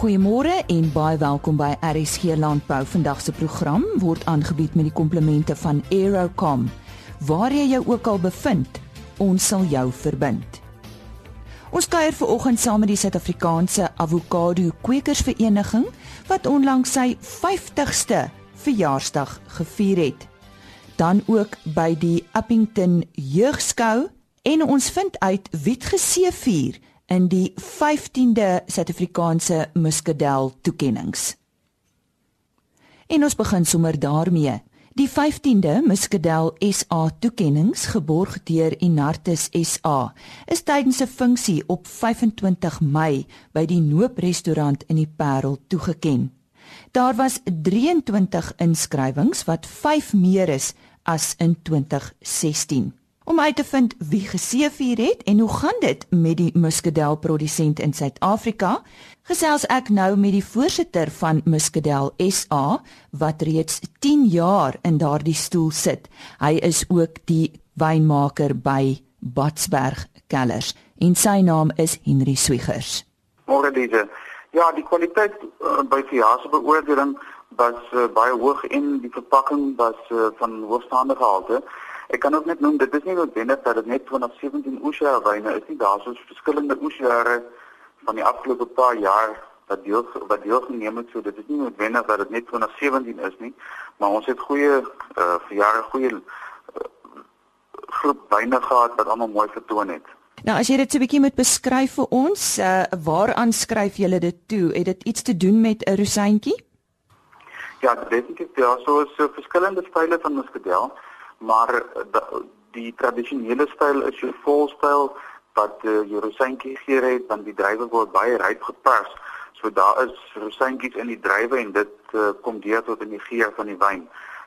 Goeiemôre en baie welkom by RSG Landbou. Vandag se program word aangebied met die komplimente van Aerocom. Waar jy jou ook al bevind, ons sal jou verbind. Ons kuier ver oggend saam met die Suid-Afrikaanse Avokado Kwekersvereniging wat onlangs sy 50ste verjaarsdag gevier het. Dan ook by die Uppington Jeugskou en ons vind uit wie het geseëvier in die 15de Suid-Afrikaanse Muscadel toekenninge. En ons begin sommer daarmee. Die 15de Muscadel SA toekenninge geborg deur Inartis SA is tydens 'n funksie op 25 Mei by die Noop restaurant in die Parel toegeken. Daar was 23 inskrywings wat 5 meer is as in 2016 om uit te vind wie geseëvier het en hoe gaan dit met die muskadel produsent in Suid-Afrika. Gesels ek nou met die voorsitter van Muskadel SA wat reeds 10 jaar in daardie stoel sit. Hy is ook die wynmaker by Batsberg Kellers en sy naam is Henry Swiggers. Môre diese. Ja, die kwaliteit uh, by verjaarsdag beoordeling was uh, baie hoog en die verpakking was uh, van hoogstaande gehalte. Ek kan ook net noem dit is nie noodwendig dat dit net 2017 oesjare wyne is nie. Daar's ons verskillende oesjare van die afgelope paar jaar wat deel wat deelgeneem het. So dit is nie noodwendig dat dit net 2017 is nie, maar ons het goeie uh vir jare goeie uh, groep wyne gehad wat almal mooi vertoon het. Nou as jy dit so 'n bietjie moet beskryf vir ons, uh waaraan skryf julle dit toe? Het dit iets te doen met 'n rosientjie? Ja, definitief. Ja, so is so verskillende style van muskadel maar eh, die tradisionele styl is jou volstyl wat uh, jou rosientjies gee het dan die druiwe word baie ryp gepers. So daar is rosientjies in die druiwe en dit uh, kom deur tot in die geur van die wyn.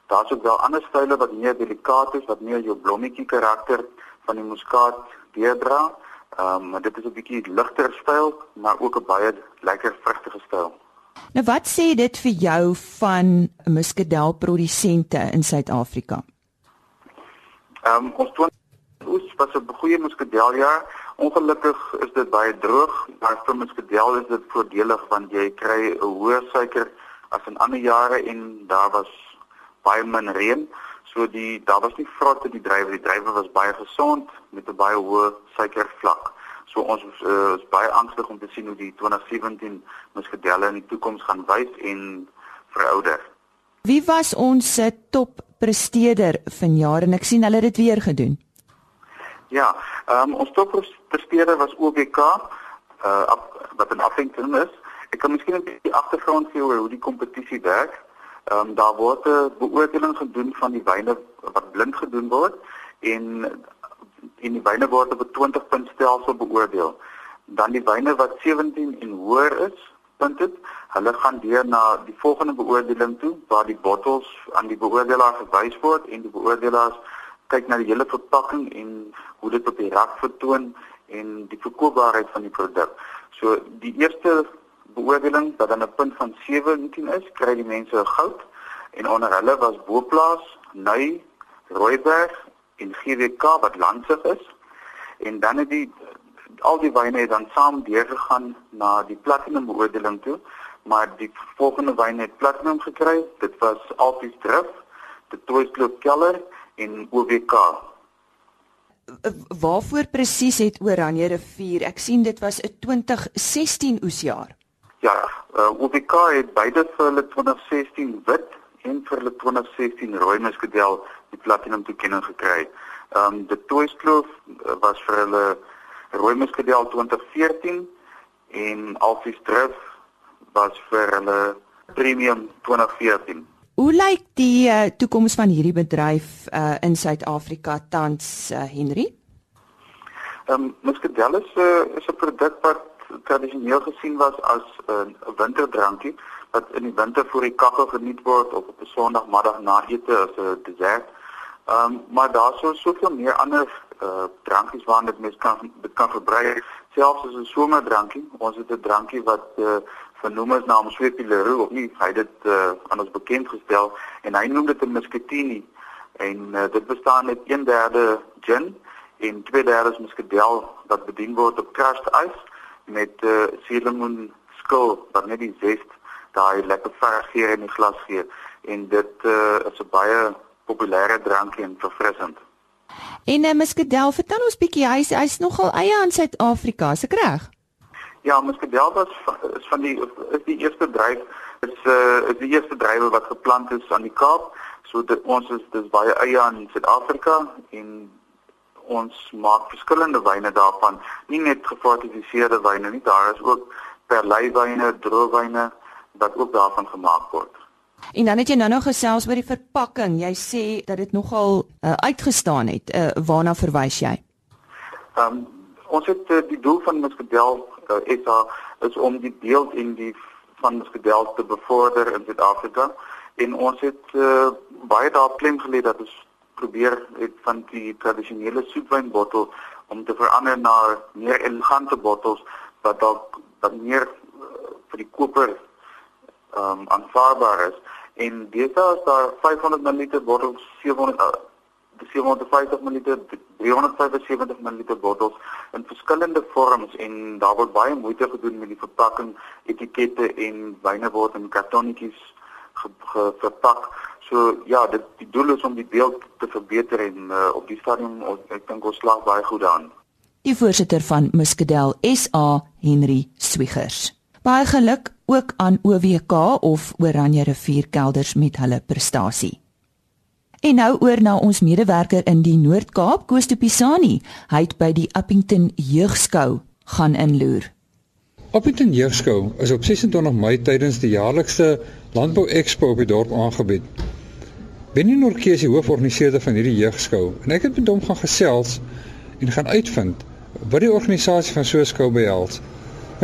Daar's ook wel ander style wat meer delikaat is, wat meer jou blommetjie karakter van die muskaat deurdra. Ehm um, dit is 'n bietjie ligter styl, maar ook 'n baie lekker vrugtige styl. Nou wat sê dit vir jou van muskadel produsente in Suid-Afrika? Ehm um, ons toon oes was 'n goeie muscadeljaar. Ongelukkig is dit baie droog. Maar vir muscadel is dit voordelig want jy kry 'n hoër suiker as in ander jare en daar was baie min reën. So die daar was nie vrot in die druiwe. Die druiwe was baie gesond met 'n baie hoë suikervlak. So ons uh, is baie angstig om te sien hoe die 2017 muscadelle in die toekoms gaan wys en verouder. Wie was ons top presteerder vanjaar en ek sien hulle dit weer gedoen. Ja, ehm um, ons toppresteerder was OBK uh wat 'n Appington is. Ek kan miskien 'n bietjie agtergrond gee oor hoe die kompetisie werk. Ehm um, daar word 'n beoordeling gedoen van die wyne wat blind gedoen word en en die wyne word op 'n 20 punt stelsel beoordeel. Dan die wyne wat 17 en hoër is, punt het, hulle gaan deur na die volgende beoordeling toe waar die bottels aan die beoordelaar gewys word en die beoordelaars kyk na die hele verpakking en hoe dit op die rak vertoon en die verkoopbaarheid van die produk. So die eerste beoordeling wat dan 'n punt van 17 is, kry die mense 'n goud en onder hulle was Boplaas, Nui, Rooiberg en GWK wat landsig is. En dan het die al die wyne het dan saam deurgegaan na die platinum beoordeling toe, maar die volgende wyne het platinum gekry. Dit was Alpies Drif, die Toysklop Keller en OWK. Waarvoor presies het Oranje rivier? Ek sien dit was 'n 2016 oesjaar. Ja, uh, OWK het beide vir hulle 2016 wit en vir hulle 2016 rooi muskadel die platinum toekenning gekry. Ehm um, die Toysklop uh, was vir hulle rooi muskadel 2014 en Alfies Drif was vir hulle premium 2014. Hoe lyk die uh, toekoms van hierdie bedryf uh, in Suid-Afrika tans uh, Henry? Ehm um, muskadel is 'n uh, is 'n produk wat tradisioneel gesien was as 'n uh, winterdrankie wat in die winter voor die kaggel geniet word of op 'n Sondagmiddag na ete as 'n dessert. Ehm um, maar daar's so soveel meer ander uh drankies waarna dit mens kan dit kan gebruik selfs as 'n somerdrankie. Ons het 'n drankie wat uh vernoem is na Mswepi Leroux of nie, hy het dit uh aan ons bekend gestel en hy noem dit 'n muscatini en uh, dit bestaan uit 1/3 gin en 2/3 muscadel wat bedien word op crushed ys met uh suurlemoen skil wat net die zest daai lekker vers gee in die glas gee en dit uh, is 'n baie populêre drankie en verfrissend. En uh, Muscadel, vertel ons bietjie, hy's hy's nogal eie aan Suid-Afrika, is ek reg? Ja, Muscadel was is van die is die eerste dryf is uh, is die eerste drywe wat geplant is aan die Kaap. So dit ons is dis baie eie aan Suid-Afrika en ons maak verskillende wyne daarvan, nie net gefortifiseerde wyne nie, daar is ook perleiwyne, droëwyne wat ook daarvan gemaak word. En dan het jy nou nog gesels oor die verpakking. Jy sê dat dit nogal uh, uitgestaan het. Uh, waarna verwys jy? Ehm um, ons het uh, die doel van uh, is uh, is om die beeld in die van Muscadel te bevorder in Suid-Afrika en ons het uh, baie daar klem gelê dat ons probeer het van die tradisionele soetwynbottel om te verander na meer elegante bottels wat dalk wat meer uh, vir die koper ehm um, aanvaarbaar is. En deesdae is daar 500 ml bottels 700 uh, 750 ml 375 ml bottels in verskillende vorms en daar word baie moeite gedoen met die verpakking etikette en wyne word in kartonnetjies verpak. So ja dit die doel is om die beeld te verbeter en uh, op die stadium ek dink ons slag baie goed aan. Die voorsitter van Muscadel SA Henry Swigers baie geluk ook aan OWK of Oranje Rivierkelders met hulle prestasie. En nou oor na ons medewerker in die Noord-Kaap, Koos de Pisani. Hy het by die Appington Jeugskou gaan inloer. Appington Jeugskou is op 26 Mei tydens die jaarlikse Landbou Expo op die dorp aangebied. Benny Norke is die hooforganiseerder van hierdie jeugskou en ek het met hom gaan gesels en gaan uitvind wat die organisasie van so 'n skou behels.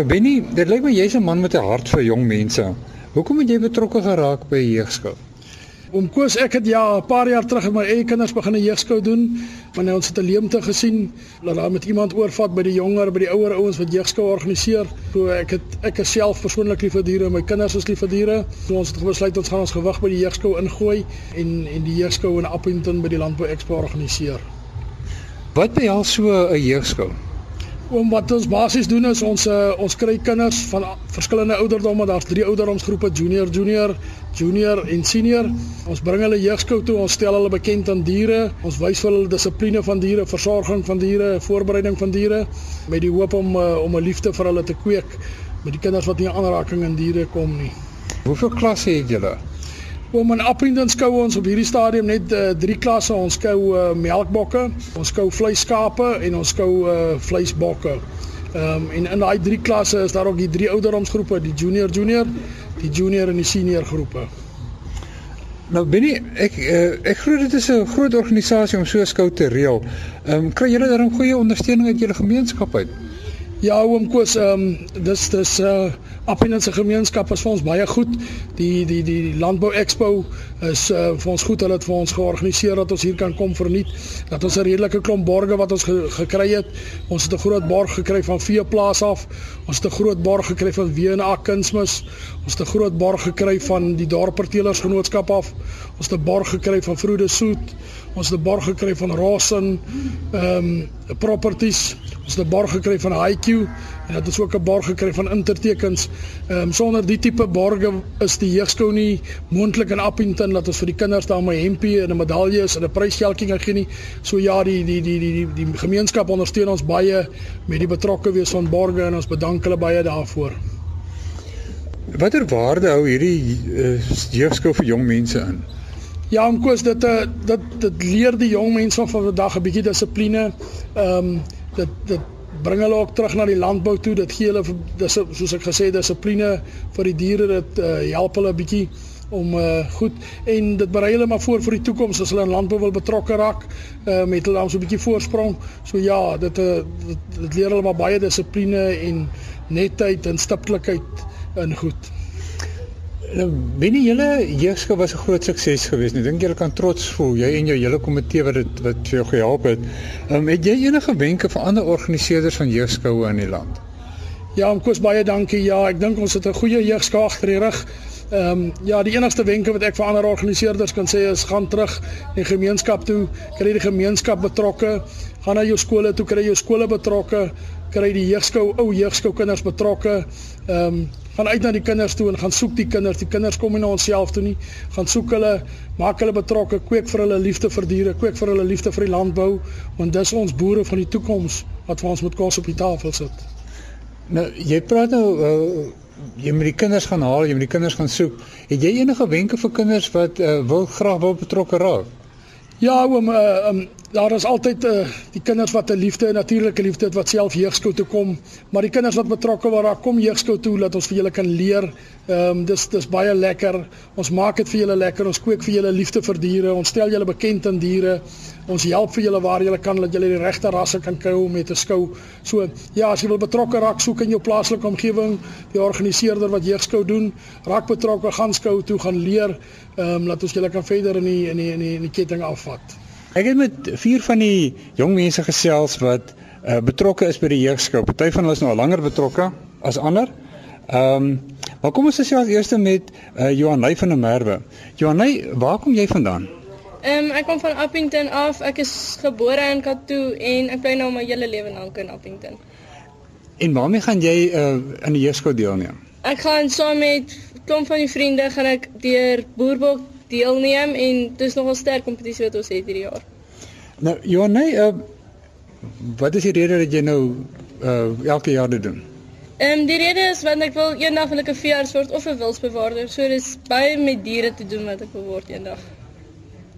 Benny, dit lyk my jy's 'n man met 'n hart vir jong mense. Hoekom het jy betrokke geraak by jeugskou? Om koers ek het ja 'n paar jaar terug met my eie kinders begin 'n jeugskou doen, wanneer ons het 'n leemte gesien dat daar met iemand oorvat by die jonger, by die ouer ouens wat jeugskou organiseer. So ek het ek is self persoonlik lief vir diere, my kinders is lief vir diere. So ons het besluit ons gaan ons gewig by die jeugskou ingooi en en die jeugskou in Appington by die Landbou Expo organiseer. Wat behels so 'n jeugskou? Oom wat ons basies doen is ons uh, ons kry kinders van verskillende ouderdomme. Daar's drie ouderdomsgroepe: junior, junior, junior en senior. Ons bring hulle jeugskou toe. Ons stel hulle bekend aan diere. Ons wys vir hulle dissipline van diere, versorging van diere, voorbereiding van diere met die hoop om uh, om 'n liefde vir hulle te kweek met die kinders wat nie aanraking aan diere kom nie. Hoeveel klasse het julle? Om in Appington skou ons op hierdie stadium net uh, drie klasse. Ons skou uh, melkbokke, ons skou vleisskape en ons skou uh, vleisbokke. Ehm um, en in daai drie klasse is daar ook die drie ouderdomsgroepe, die junior junior, die junior en die senior groepe. Nou Benny, ek ek glo dit is 'n groot organisasie om so 'n skou te reël. Ehm um, kry julle daarom goeie ondersteuning uit julle gemeenskap uit? Ja, oom Koos, ehm um, dis dis uh Appington se gemeenskap is vir ons baie goed. Die die die Landbou Expo is uh vir ons goed. Hulle het vir ons georganiseer dat ons hier kan kom verniet. Dat ons 'n redelike klomp borge wat ons ge gekry het. Ons het 'n groot borg gekry van Veeplaas af. Ons het 'n groot borg gekry van WNA Kunsmis. Ons het 'n groot borg gekry van die Dorperteelers Genootskap af. Ons het 'n borg gekry van Vroede Soet. Ons het 'n borg gekry van Rosen ehm um, Properties. Ons het 'n borg gekry van IQ en dit is ook 'n borg gekry van Intertekens. Ehm um, sonder die tipe borge is die jeugskou nie moontlik in Appington dat ons vir die kinders daar 'n hempie en 'n medalje en 'n prysgeldjie kan gee nie. So ja, die die die die die, die gemeenskap ondersteun ons baie met die betrokke wees van borge en ons bedank hulle baie daarvoor. Watter waarde hou hierdie uh, jeugskou vir jong mense in? Ja, om koers dit uh, dit dit leer die jong mense van vandag 'n bietjie dissipline. Ehm um, dit dit bring hulle ook terug na die landbou toe. Dit gee hulle dis soos ek gesê dissipline vir die diere. Dit uh, help hulle 'n bietjie om uh, goed en dit berei hulle maar voor vir die toekoms as hulle in landbou wil betrokke raak uh, met hulle dan so 'n bietjie voorsprong. So ja, dit, uh, dit dit leer hulle maar baie dissipline en netheid en stiptelikheid in goed. Nou, binne julle jeugskou was 'n groot sukses geweest. Ek dink julle kan trots voel, jy en jou hele komitee wat dit wat vir jou gehelp het. Um, het jy enige wenke vir ander organiseerders van jeugskoue in die land? Ja, kos baie dankie. Ja, ek dink ons het 'n goeie jeugskou agter die rug. Ehm um, ja, die enigste wenke wat ek vir ander organiseerders kan sê is gaan terug in die gemeenskap toe, kry die gemeenskap betrokke, gaan na jou skole toe, kry jou skole betrokke, kry die jeugskou, ou jeugskou kinders betrokke. Ehm um, gaan uit na die kinders toe en gaan soek die kinders. Die kinders kom nie na onsself toe nie. Gaan soek hulle, maak hulle betrokke, kweek vir hulle liefde vir diere, kweek vir hulle liefde vir die landbou, want dis ons boere van die toekoms wat vir ons met kos op die tafel sit. Nou, jy praat nou uh, jy moet die kinders gaan haal, jy moet die kinders gaan soek. Het jy enige wenke vir kinders wat uh, wil graag wil betrokke raak? Ja, oom, uh, um, daar is altyd uh, die kinders wat 'n liefde, 'n natuurlike liefde het wat self jeugskou toe kom, maar die kinders wat betrokke word, daar kom jeugskou toe dat ons vir julle kan leer. Ehm um, dis dis baie lekker. Ons maak dit vir julle lekker. Ons kweek vir julle liefde vir diere. Ons stel julle bekend aan diere. Ons help vir julle waar julle kan dat julle die regte rasse kan kry om mee te skou. So, ja, as jy wil betrokke raak, soek in jou plaaslike omgewing die organiseerder wat jeugskou doen. Raak betrokke, gaan skou toe, gaan leer. Ehm um, laat ons julle kan verder in die in die in die, in die ketting afvat. Ek het met vier van die jong mense gesels wat uh, betrokke is by die jeugskou. Party van hulle is nou al langer betrokke as ander. Ehm, um, maar kom ons gesels eers met uh, Johanay van der Merwe. Johanay, waar kom jy vandaan? Ehm um, ek kom van Appington af. Ek is gebore in Katoo en ek bly nou my hele lewe lank in Appington. En waarmee gaan jy uh, in die jeugskou deelneem? Ek gaan saam met klomp van die vriende gaan ek deur Boerbok deelneem en dis nogal sterk kompetisie wat ons het hierdie jaar. Nou Johanay, uh, wat is die rede dat jy nou uh, elke jaar dit doen? Ehm um, die rede is want ek wil eendag wil ek 'n veearts word of 'n wilsbewaarder. So dis baie met diere te doen wat ek wil word eendag.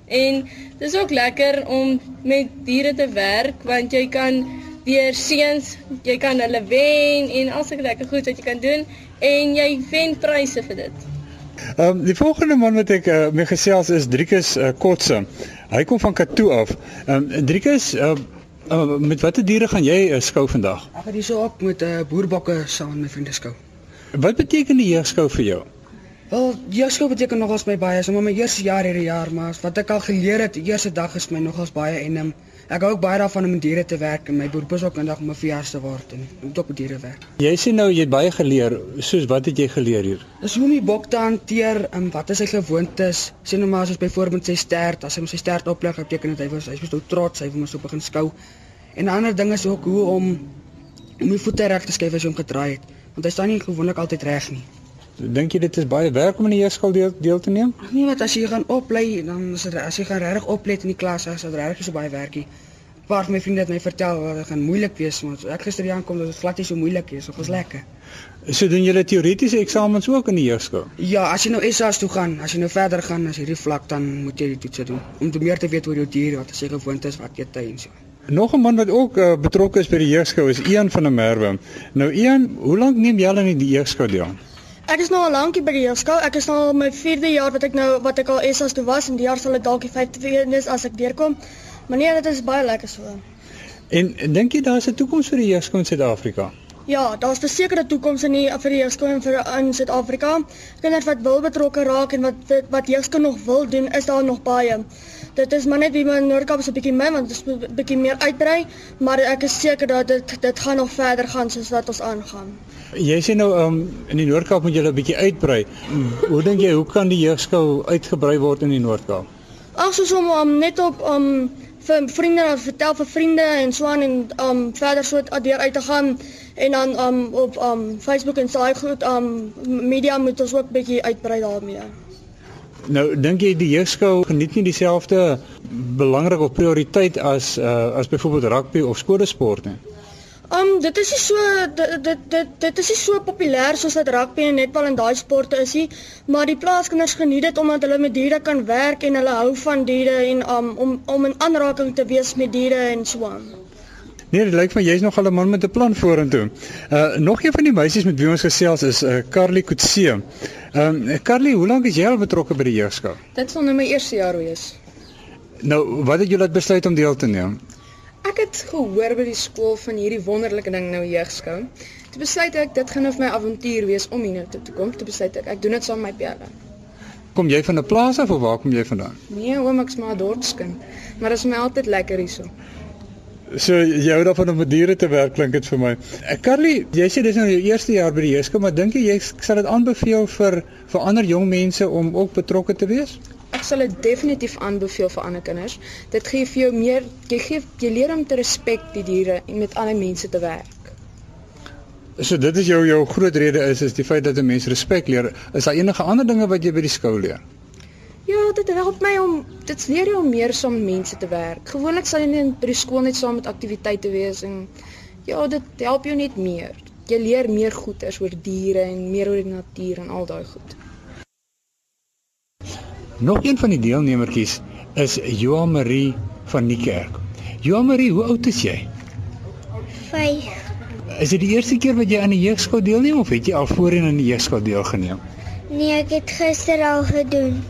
En dis ook lekker om met diere te werk want jy kan deur seuns, jy kan hulle wen en al sulke lekker goed wat jy kan doen en jy wen pryse vir dit. Ehm um, die volgende man wat ek uh, mee gesels is Driekus uh, Kotse. Hy kom van Katoo af. Ehm um, Driekus, uh, uh, met watter diere gaan jy uh, skou vandag? Ek gaan hierso op met 'n uh, boerbokke saam met my vriende skou. Wat beteken die jeugskou vir jou? Wel, jeugskou beteken nogals my baie. Dit is my eerste jaar hierdie jaar, maar wat ek al geleer het, die eerste dag is my nogals baie en um, Ek hou ook baie daarvan om met diere te werk en my beroep is ook eendag om 'n veearts te word en om op diere werk. Jy sien nou jy het baie geleer. Soos wat het jy geleer hier? Dis hoe om die bok te hanteer en wat is sy gewoontes? Sien nou maar as ons byvoorbeeld sy stert, as hy sy stert oplig, beteken dit hy was hy was nou trots, hy wil mos op begin skou. En 'n ander ding is ook hoe om om die voete reg te skuif as jy hom gedraai het, want hy staan nie gewoonlik altyd reg nie. Dink jy dit is baie werk om in die jeugskool deel, deel te neem? Nee, wat as jy gaan oplei, dan is dit as jy gaan regtig oplet in die klas, as dit regtig so baie werkie. Paar van my vriende het my vertel dat dit gaan moeilik wees, maar ek gister hier aankom dat dit glad nie so moeilik is, dit was lekker. So doen julle teoretiese eksamens ook in die jeugskool? Ja, as jy nou SA's toe gaan, as jy nou verder gaan as hierdie vlak dan moet jy die toetse doen om te meer te weet oor jou dier, wat as jy gewoond is, wat jy te en so. Nog 'n man wat ook uh, betrokke is by die jeugskool is Ian van der Merwe. Nou Ian, hoe lank neem jy al in die jeugskool deel? Ek is nou al lank by die jeugskool. Ek is nou al my 4de jaar wat ek nou wat ek al SA's toe was en die jaar sal dit dalk die 5de wees as ek deurkom. Maar nee, dit is baie lekker so. En dink jy daar is 'n toekoms vir die jeugskool in Suid-Afrika? Ja, daar's 'n sekere toekoms in die vir die jeugskool in vir in Suid-Afrika. Kinders wat wil betrokke raak en wat wat jeugskool nog wil doen, is daar nog baie. Dit is maar net wie my Noordkaap so 'n bietjie min want dit is 'n bietjie meer uitbrei, maar ek is seker dat dit dit gaan nog verder gaan soos wat ons aangaan. Jy sê nou um, in die Noordkaap moet jy 'n bietjie uitbrei. Hoe dink jy hoe kan die jeugskool uitgebrei word in die Noordkaap? Ag soos om um, net op um vir vriende en vertel vir vriende en so aan en um verder so deur uit te gaan en dan um op um Facebook en saai goed um media moet ons ook bietjie uitbrei daarmee. Nou dink jy die jeugskool geniet nie dieselfde belangrik of prioriteit as uh, as byvoorbeeld rugby of skoolsport nie? Um dit is nie so dit dit dit, dit is nie so populêr soos wat rugby en netbal en daai sporte is nie, maar die plaaskinders geniet dit omdat hulle met diere kan werk en hulle hou van diere en um om om in aanraking te wees met diere en so aan. Nee, dit lyk van jy's nog al 'n man met 'n plan vorentoe. Uh nog een van die meisies met wie ons gesels is uh Carly Kutse. Ehm um, Carly, hoe lank is jy al betrokke by die jeugskool? Dit sal nou my eerste jaar wees. Nou, wat het jou laat besluit om deel te neem? Ek het gehoor by die skool van hierdie wonderlike ding nou jeugskou. Toe besluit ek dit gaan nou vir my avontuur wees om hier nou toe te kom. Toe besluit ek ek doen dit saam met my pelle. Kom jy van 'n plaas af of waar kom jy vandaan? Nee, oom, ek's maar 'n dorpskind, maar dit is my altyd lekker hierso. So jy hou daarvan om met diere te werk klink dit vir my. Carly, jy sê dis nou jou eerste jaar by die Jesko, maar dink jy jy sal dit aanbeveel vir vir ander jong mense om ook betrokke te wees? Ek sal dit definitief aanbeveel vir ander kinders. Dit gee vir jou meer jy gee jy leer om te respek die diere en met ander mense te werk. So dit is jou jou groot rede is is die feit dat 'n mens respek leer. Is daar enige ander dinge wat jy by die skool leer? Dit help my om dit leer jou om meer saam met mense te werk. Gewoonlik sal jy net by die skool net saam met aktiwiteite wees en ja, dit help jou net meer. Jy leer meer goeters oor diere en meer oor die natuur en al daai goed. Nog een van die deelnemertjies is Joan Marie van Niekerk. Joan Marie, hoe oud is jy? 5. Is dit die eerste keer wat jy aan die jeugskool deelneem of het jy al voorheen aan die jeugskool deelgeneem? Nee, ek het gister al gedoen.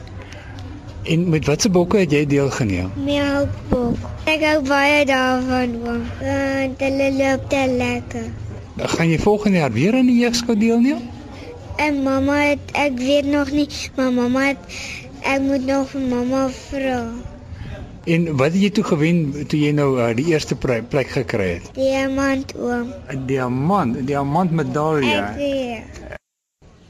En met watter bokke het jy deelgeneem? Melkbok. Ek hou baie daarvan, oom. Want hulle loop te lekker. Gaan jy volgende jaar weer aan die jeugskool deelneem? En mamma het ek weet nog nie, maar mamma het ek moet nog vir mamma vra. En wat het jy toe gewen toe jy nou uh, die eerste plek gekry het? Diamant oom. 'n Diamant, 'n diamant medalje. Ek weet.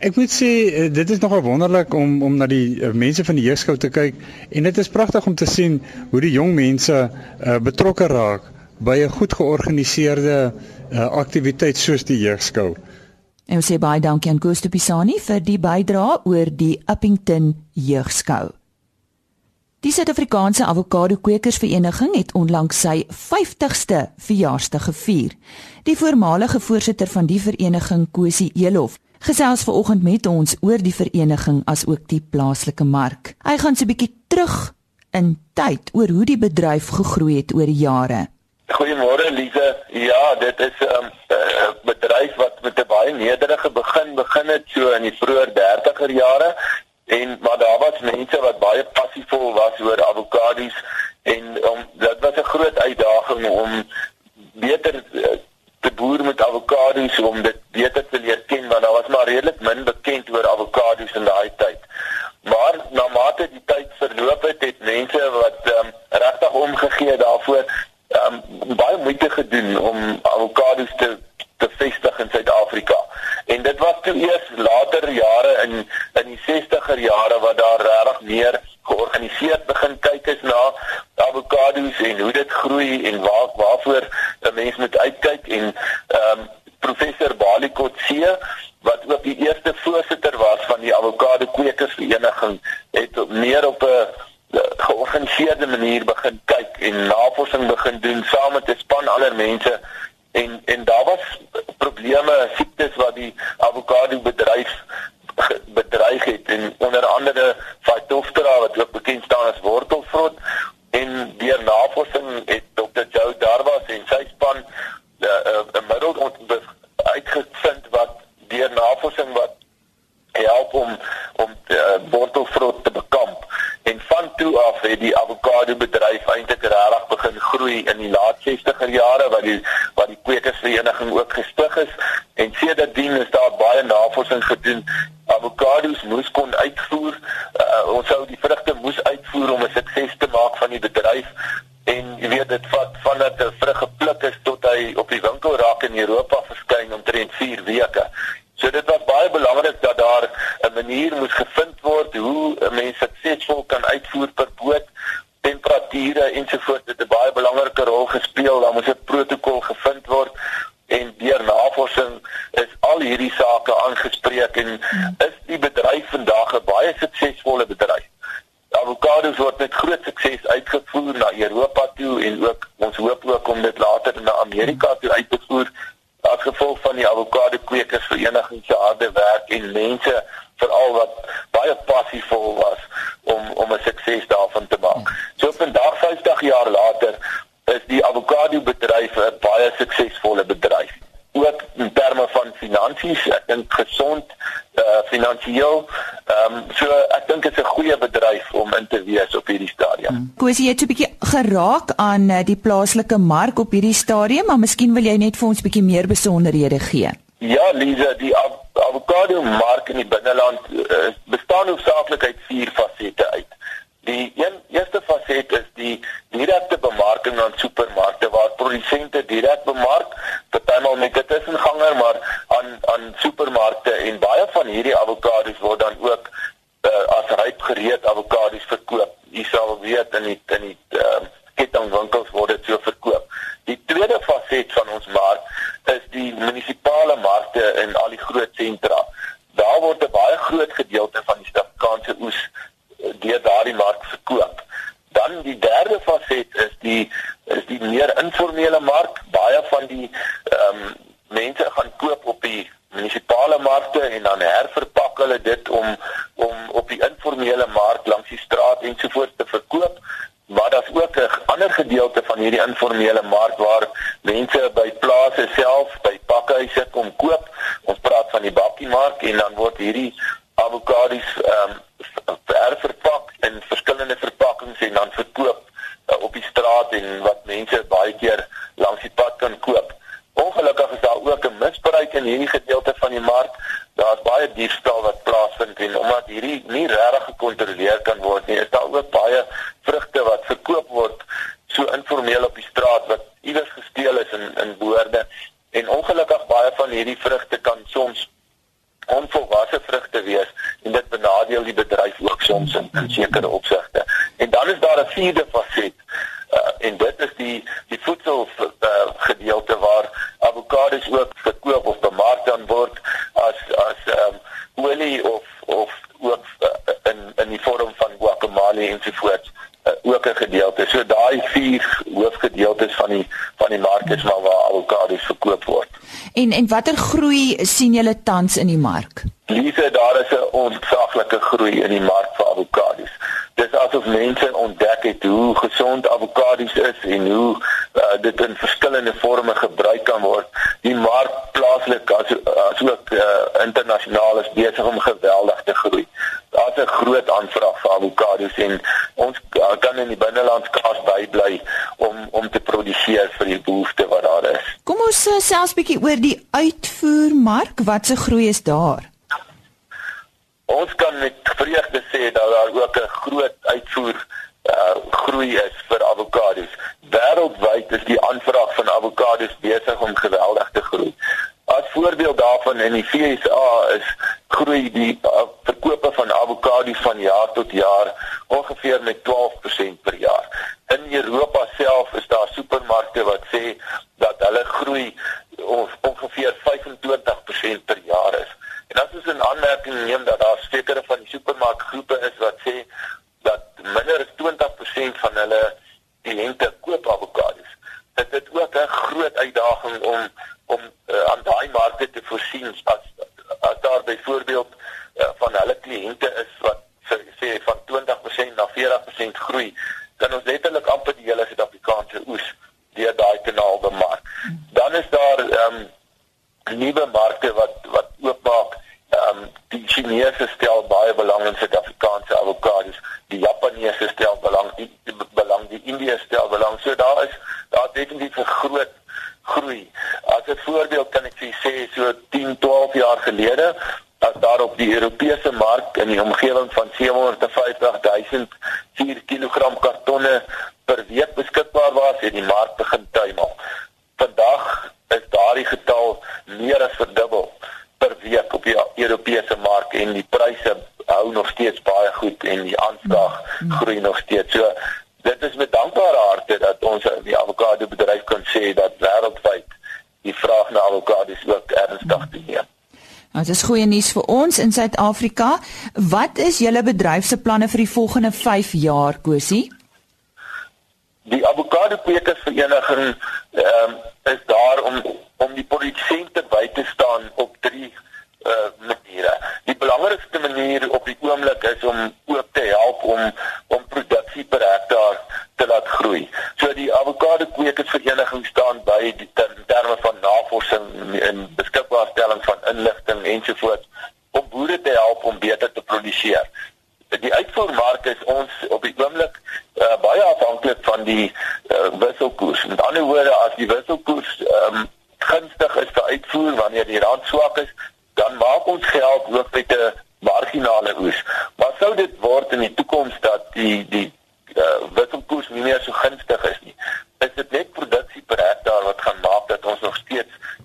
Ek moet sê eh, dit is nogal wonderlik om om na die uh, mense van die jeugskou te kyk en dit is pragtig om te sien hoe die jong mense uh, betrokke raak by 'n goed georganiseerde uh, aktiwiteit soos die jeugskou. En ons sê baie dankie aan de Pisani vir die bydrae oor die Uppington Jeugskou. Die Suid-Afrikaanse Avokado Kwekersvereniging het onlangs sy 50ste verjaarsdag gevier. Die voormalige voorsitter van die vereniging, Kosie Elof, gesels vanoggend met ons oor die vereniging as ook die plaaslike mark. Hy gaan so 'n bietjie terug in tyd oor hoe die bedryf gegroei het oor die jare. Goeiemôre Lize. Ja, dit is 'n um, uh, bedryf wat met 'n baie nederige begin begin het so in die vroeë 30er jare en maar daar was mense wat baie passievol was oor avokados en om dit was 'n groot uitdaging om beter uh, te boer met avokados om dit beter te leer ken want daar was maar redelik min bekend oor avokados in daai tyd. Maar na mate die tyd verloop het, het mense wat um, regtig omgegee daarvoor um, baie moeite gedoen om avokados te te vestig in Suid-Afrika. En dit was toe eers later jare in in die 60er jare wat daar regtig meer georganiseerd begin kyk is na avokados en hoe dit groei en waar waarvoor 'n mens moet uitkyk en ehm um, professor Bali Kotse wat ook die eerste voorsitter was van die avokado kwekersvereniging het meer op 'n georganiseerde manier begin kyk en navorsing begin doen saam met 'n span ander mense en en daar was probleme siektes wat die avokado bedryf bedreig het en onder andere Phytophthora wat ook bekend staan as wortelvrot en deur navorsing het Dr. Joe Darwas en sy span 'n uh, middel uitgevind wat deur navorsing wat help om om uh, wortelvrot te bekamp en van toe af het die avokado bedryf eintlik regtig begin groei in die laat 60er jare wat die kwekersvereniging ook gestig is en sedertdien is daar baie navorsing gedoen. Avokados moes kon uitvoer uh, ons sou die vrugte moes uitvoer om 'n sukses te maak van die bedryf en jy weet dit vat vandat 'n vrug gepluk is tot hy op die winkel raak in Europa verskyn omtrent 4 weke. So dit was baie belangrik dat daar 'n manier moes gevind word hoe mense suksesvol kan uitvoer per boot temperature ensovoorts. Het 'n baie belangrike rol gespeel. Dan moes 'n protokol gevind word en deur navorsing is al hierdie sake aangespreek en is die bedryf vandag 'n baie suksesvolle bedryf avokados word met groot sukses uitgevoer na Europa toe en ook ons hoop ook om dit later na Amerika toe uit te voer as gevolg van die avokado kwekersvereniging se harde werk en mense veral wat baie passievol was om om 'n sukses daarvan te maak. So vandag 50 jaar later is die avokado bedryf 'n baie suksesvolle bedryf. Ook in terme van finansies, ek dink gesond uh finansiëel. Ehm um, so ek dink dit is 'n goeie bedryf om in te wees op hierdie Kosie het 'n bietjie geraak aan uh, die plaaslike mark op hierdie stadium, maar miskien wil jy net vir ons bietjie meer besonderhede gee. Ja, Lize, die av avokado mark in die binneland uh, bestaan hoofsaaklik uit vier fasette uit. Die een eerste faset is die direkte bemarking aan supermarkte waar produsente direk bemark, En watter groei sien julle tans in die mark? Lise, daar is 'n ontsaaglike groei in die mark vir avokados. Dis asof mense ontdek het hoe gesond avokados is en hoe uh, dit in verskillende forme gebruik kan word. Die mark plaaslik as asook uh, internasionaal is besig om geweldig te groei. Daar's 'n groot aanvraag vir avokados en ons uh, kan in die binneland skaars bybly om om te produseer vir die behoefte wat daar is. Kom ons uh, selfs bietjie oor die uitvoermark. Wat se groei is daar? Ons kan met vreugde sê dat daar ook 'n groot uitvoer uh groei is vir avokados. Wêreldwyd is die aanvraag van avokados besig om geweldig te groei. As voorbeeld daarvan in die VSA is groei die uh, verkope van avokados van jaar tot jaar ongeveer met 12% per jaar. In Europa self is daar supermarkte wat sê dat hulle groei ongeveer 25% per jaar is. En as ons 'n aanmerking neem dat daar sekere van die supermarkgroepe is wat sê dat minder as 20% van hulle kliënte koop avokados. Dit is ook 'n groot uitdaging om om uh, aan daai markte te voorsien as as daar byvoorbeeld uh, van hulle kliënte is wat sê van 20% na 40% groei, dan ons letterlik amper die hele Suid-Afrikaanse oes deur daai kanaal bemark. Dan is daar ehm um, nuwe markte wat wat oopmaak. Ehm um, die Chinese stel baie belang in Suid-Afrikaanse avokados. Die Japaneese stel belang, die, die belang, die Indië stel belang. So daar is daar definitief 'n groot groei. As 'n voorbeeld kan ek vir sê so 10, 12 jaar gelede as daar op die Europese mark in die omgewing van 750 000 4 kg kartonne per week beskikbaar was, het die mark begin tuimel. Vandag is daardie getal meer as verdubbel per week op die Europese mark en die pryse hou nog steeds baie goed en die aanvraag groei nog steeds. So dit is met dankbare harte dat ons die avokado bedryf kan sê dat wêreldwyd die vraag na avokados ook ernstig toeneem. Nou, dit is goeie nuus vir ons in Suid-Afrika. Wat is julle bedryf se planne vir die volgende 5 jaar, Kosie? Die avokado kwekersvereniging ehm um, is daar om om die produsente by te staan op drie uh maniere. Die belangrikste manier op die oomblik is om ook te help om om produksie per hektaar te laat groei. So die avokado kwekersvereniging staan by die ter, terme van navorsing en beskikbaarstelling van inligting ensovoorts om boere te help om beter te produseer die uitvoermark is ons op die oomblik uh, baie afhanklik van die uh, wisselkoers. Met ander woorde, as die wisselkoers um, gunstig is vir uitvoer wanneer die rand swak is, dan maak ons geld ook met 'n marginale oes. Maar sou dit word in die toekoms dat die die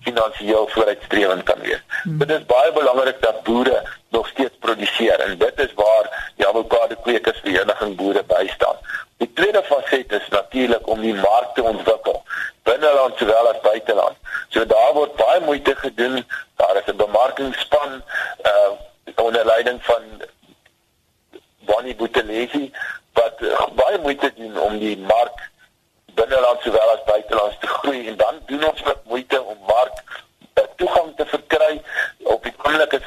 finansiëel vooruitstrewend kan wees. Hmm. Dit is baie belangrik dat boere nog steeds produseer en dit is waar die avokado kweekers vereniging boere bystaan. Die tweede faset is natuurlik om die mark te ontwikkel binneland sowel as buiteland. So daar word baie moeite gedoen. Daar is 'n bemarkingsspan uh onder leiding van Bonnie Buthelezi wat uh, baie moeite doen om die mark binneland sowel as buiteland te groei en dan doen ons ook moeite om mark uh, toegang te verkry. Op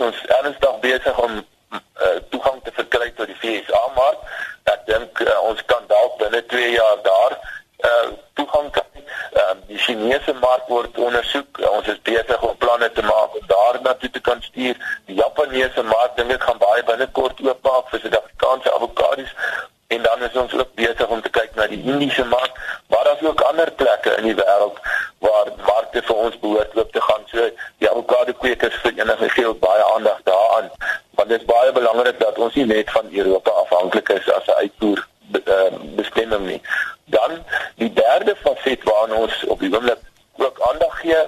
ons ernstig besig om uh, toegang te verkry tot die FSA mark. Ek dink uh, ons kan dalk binne 2 jaar daar uh, toegang kry. Uh, die Chinese mark word ondersoek. Uh, ons is besig om planne te maak om daar na toe te kan stuur. Die Japaneese mark dink ek gaan baie binnekort oopmaak vir Suid-Afrikaanse avokados en dan is ons ook besig om te kyk na die Indiese mark, maar daar's ook ander plekke in die wêreld waar markte vir ons behoort oop te gaan. So die avokado kweekers verenig gee ook baie aandag daaraan, want dit is baie belangrik dat ons nie net van Europa afhanklik is as 'n uitvoer uh, bestemming nie. Dan die derde faset waaraan ons op die oomblik ook aandag gee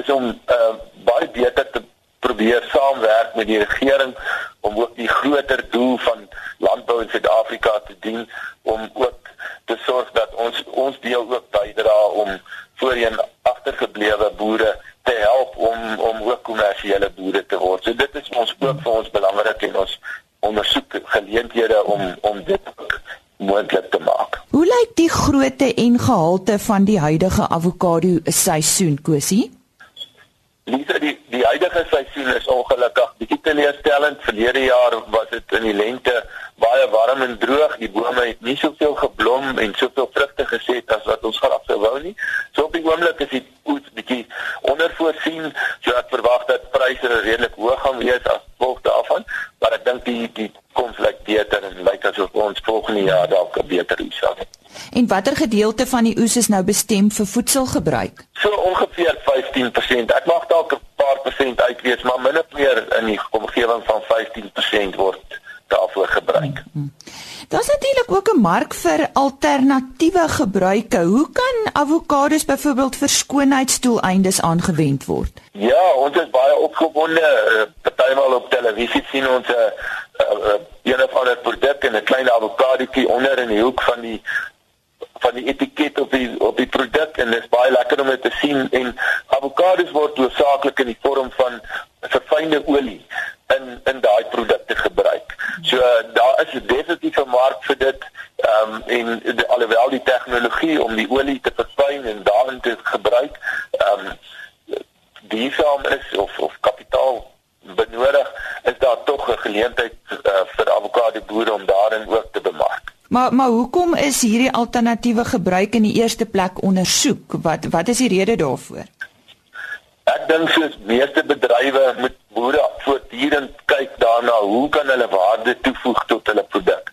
is om uh, baie beter te probeer saamwerk met die regering om ook die groter doel van landbou in Suid-Afrika te dien om ook te sorg dat ons ons deel ook bydra om voorheen agtergeblewe boere te help om om ook kommersiële boere te word. So dit is ons ook vir ons belangrik en ons ondersoek geleenthede om om dit moontlik te maak. Hoe lyk die grootte en gehalte van die huidige avokado seisoen, Kosie? Lisa, die die huidige seisoen is ongelukkig bietjie teleurstellend. Verlede jaar was dit in die lente baie warm en droog. Die bome het nie soveel geblom en soveel vrugte geset as wat ons graag sou wou nie. So op die oomblik is die oes bietjie ondervoorsien. So ek verwag dat pryse redelik hoog gaan wees as gevolg daarvan, maar ek dink die die koms lyk beter en lyk asof ons volgende jaar dalk 'n beter oes sal hê. En watter gedeelte van die oes is nou bestem vir voedselgebruik? So ongeveer 15%. Ek mag dalk 'n paar persent uitwees, maar min of meer in die omgewing van 15% word daarvoor gebruik. Hmm. Daar's natuurlik ook 'n mark vir alternatiewe gebruike. Hoe kan avokados byvoorbeeld vir skoonheidsdoeleindes aangewend word? Ja, ons is baie opgewonde. Eh, partymal op televisie sien ons 'n uh, uh, een of ander produk en 'n klein avokadotjie onder in die hoek van die van die etiket op die op die produk en dit is baie lekker om dit te sien en avokados word hoofsaaklik in die vorm van verfynde olie in in daai produkte gebruik. So daar is 'n definitiewe mark vir dit ehm um, en de, alhoewel die tegnologie om die olie te verfyn en daarin te gebruik ehm um, duursaam is of of kapitaal benodig, is daar tog 'n geleentheid uh, vir avokado boere om daarin ook te bemark. Maar maar hoekom is hierdie alternatiewe gebruik in die eerste plek ondersoek? Wat wat is die rede daarvoor? Ek dink soos meeste bedrywe moet boere voortdurend kyk daarna hoe kan hulle waarde toevoeg tot hulle produk.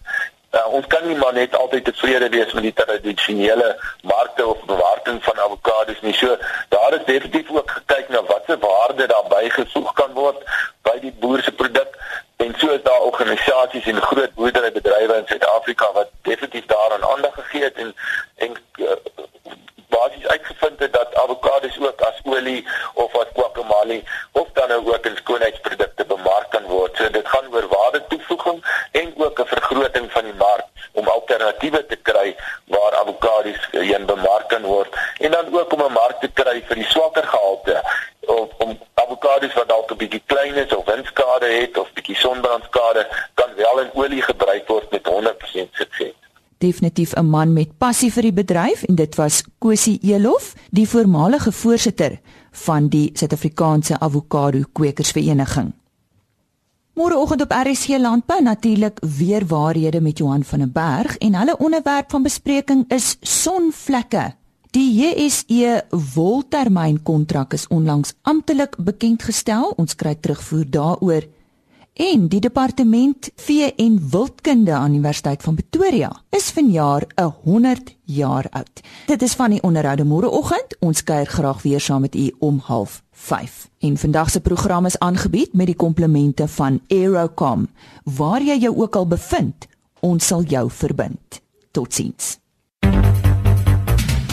Uh, ons kan nie maar net altyd tevrede wees met die tradisionele markte of bewaring van avokados nie. So daar is definitief ook gekyk na watter waarde daar bygevoeg kan word by die boer se produk en so is daar organisasies en groot boerderybedrywe in Suid-Afrika wat definitief daaraan aandag gegee het en en uh, basies uitgevind het dat avokados ook as olie of as guacamole of dan nou ook in skoonheidsprodukte bemark kan word. So dit gaan oor waarde toevoeging en ook 'n vergroting van die mark om alternatiewe te kry waar avokados heen bemark kan word en dan ook om 'n mark te kry vir die swakker gehalte of om avokados wat dalk 'n bietjie klein is of windskade het of bietjie sonbrandskade kan wel in olie gebruik word met 100% sukses. Definitief 'n man met passie vir die bedryf en dit was Kosie Elof, die voormalige voorsitter van die Suid-Afrikaanse Avokado Kwekersvereniging. Môreoggend op RSC Landbou natuurlik weer waarhede met Johan van der Berg en hulle onderwerp van bespreking is sonvlekke Die JSE woltermynkontrak is onlangs amptelik bekend gestel. Ons kry terugvoer daaroor. En die departement vee en wildkunde aan Universiteit van Pretoria is vanjaar 'n 100 jaar oud. Dit is van die onderhoude môreoggend. Ons kuier graag weer saam met u om 05:30. En vandag se program is aangebied met die komplemente van Aerocom. Waar jy jou ook al bevind, ons sal jou verbind. Totsiens.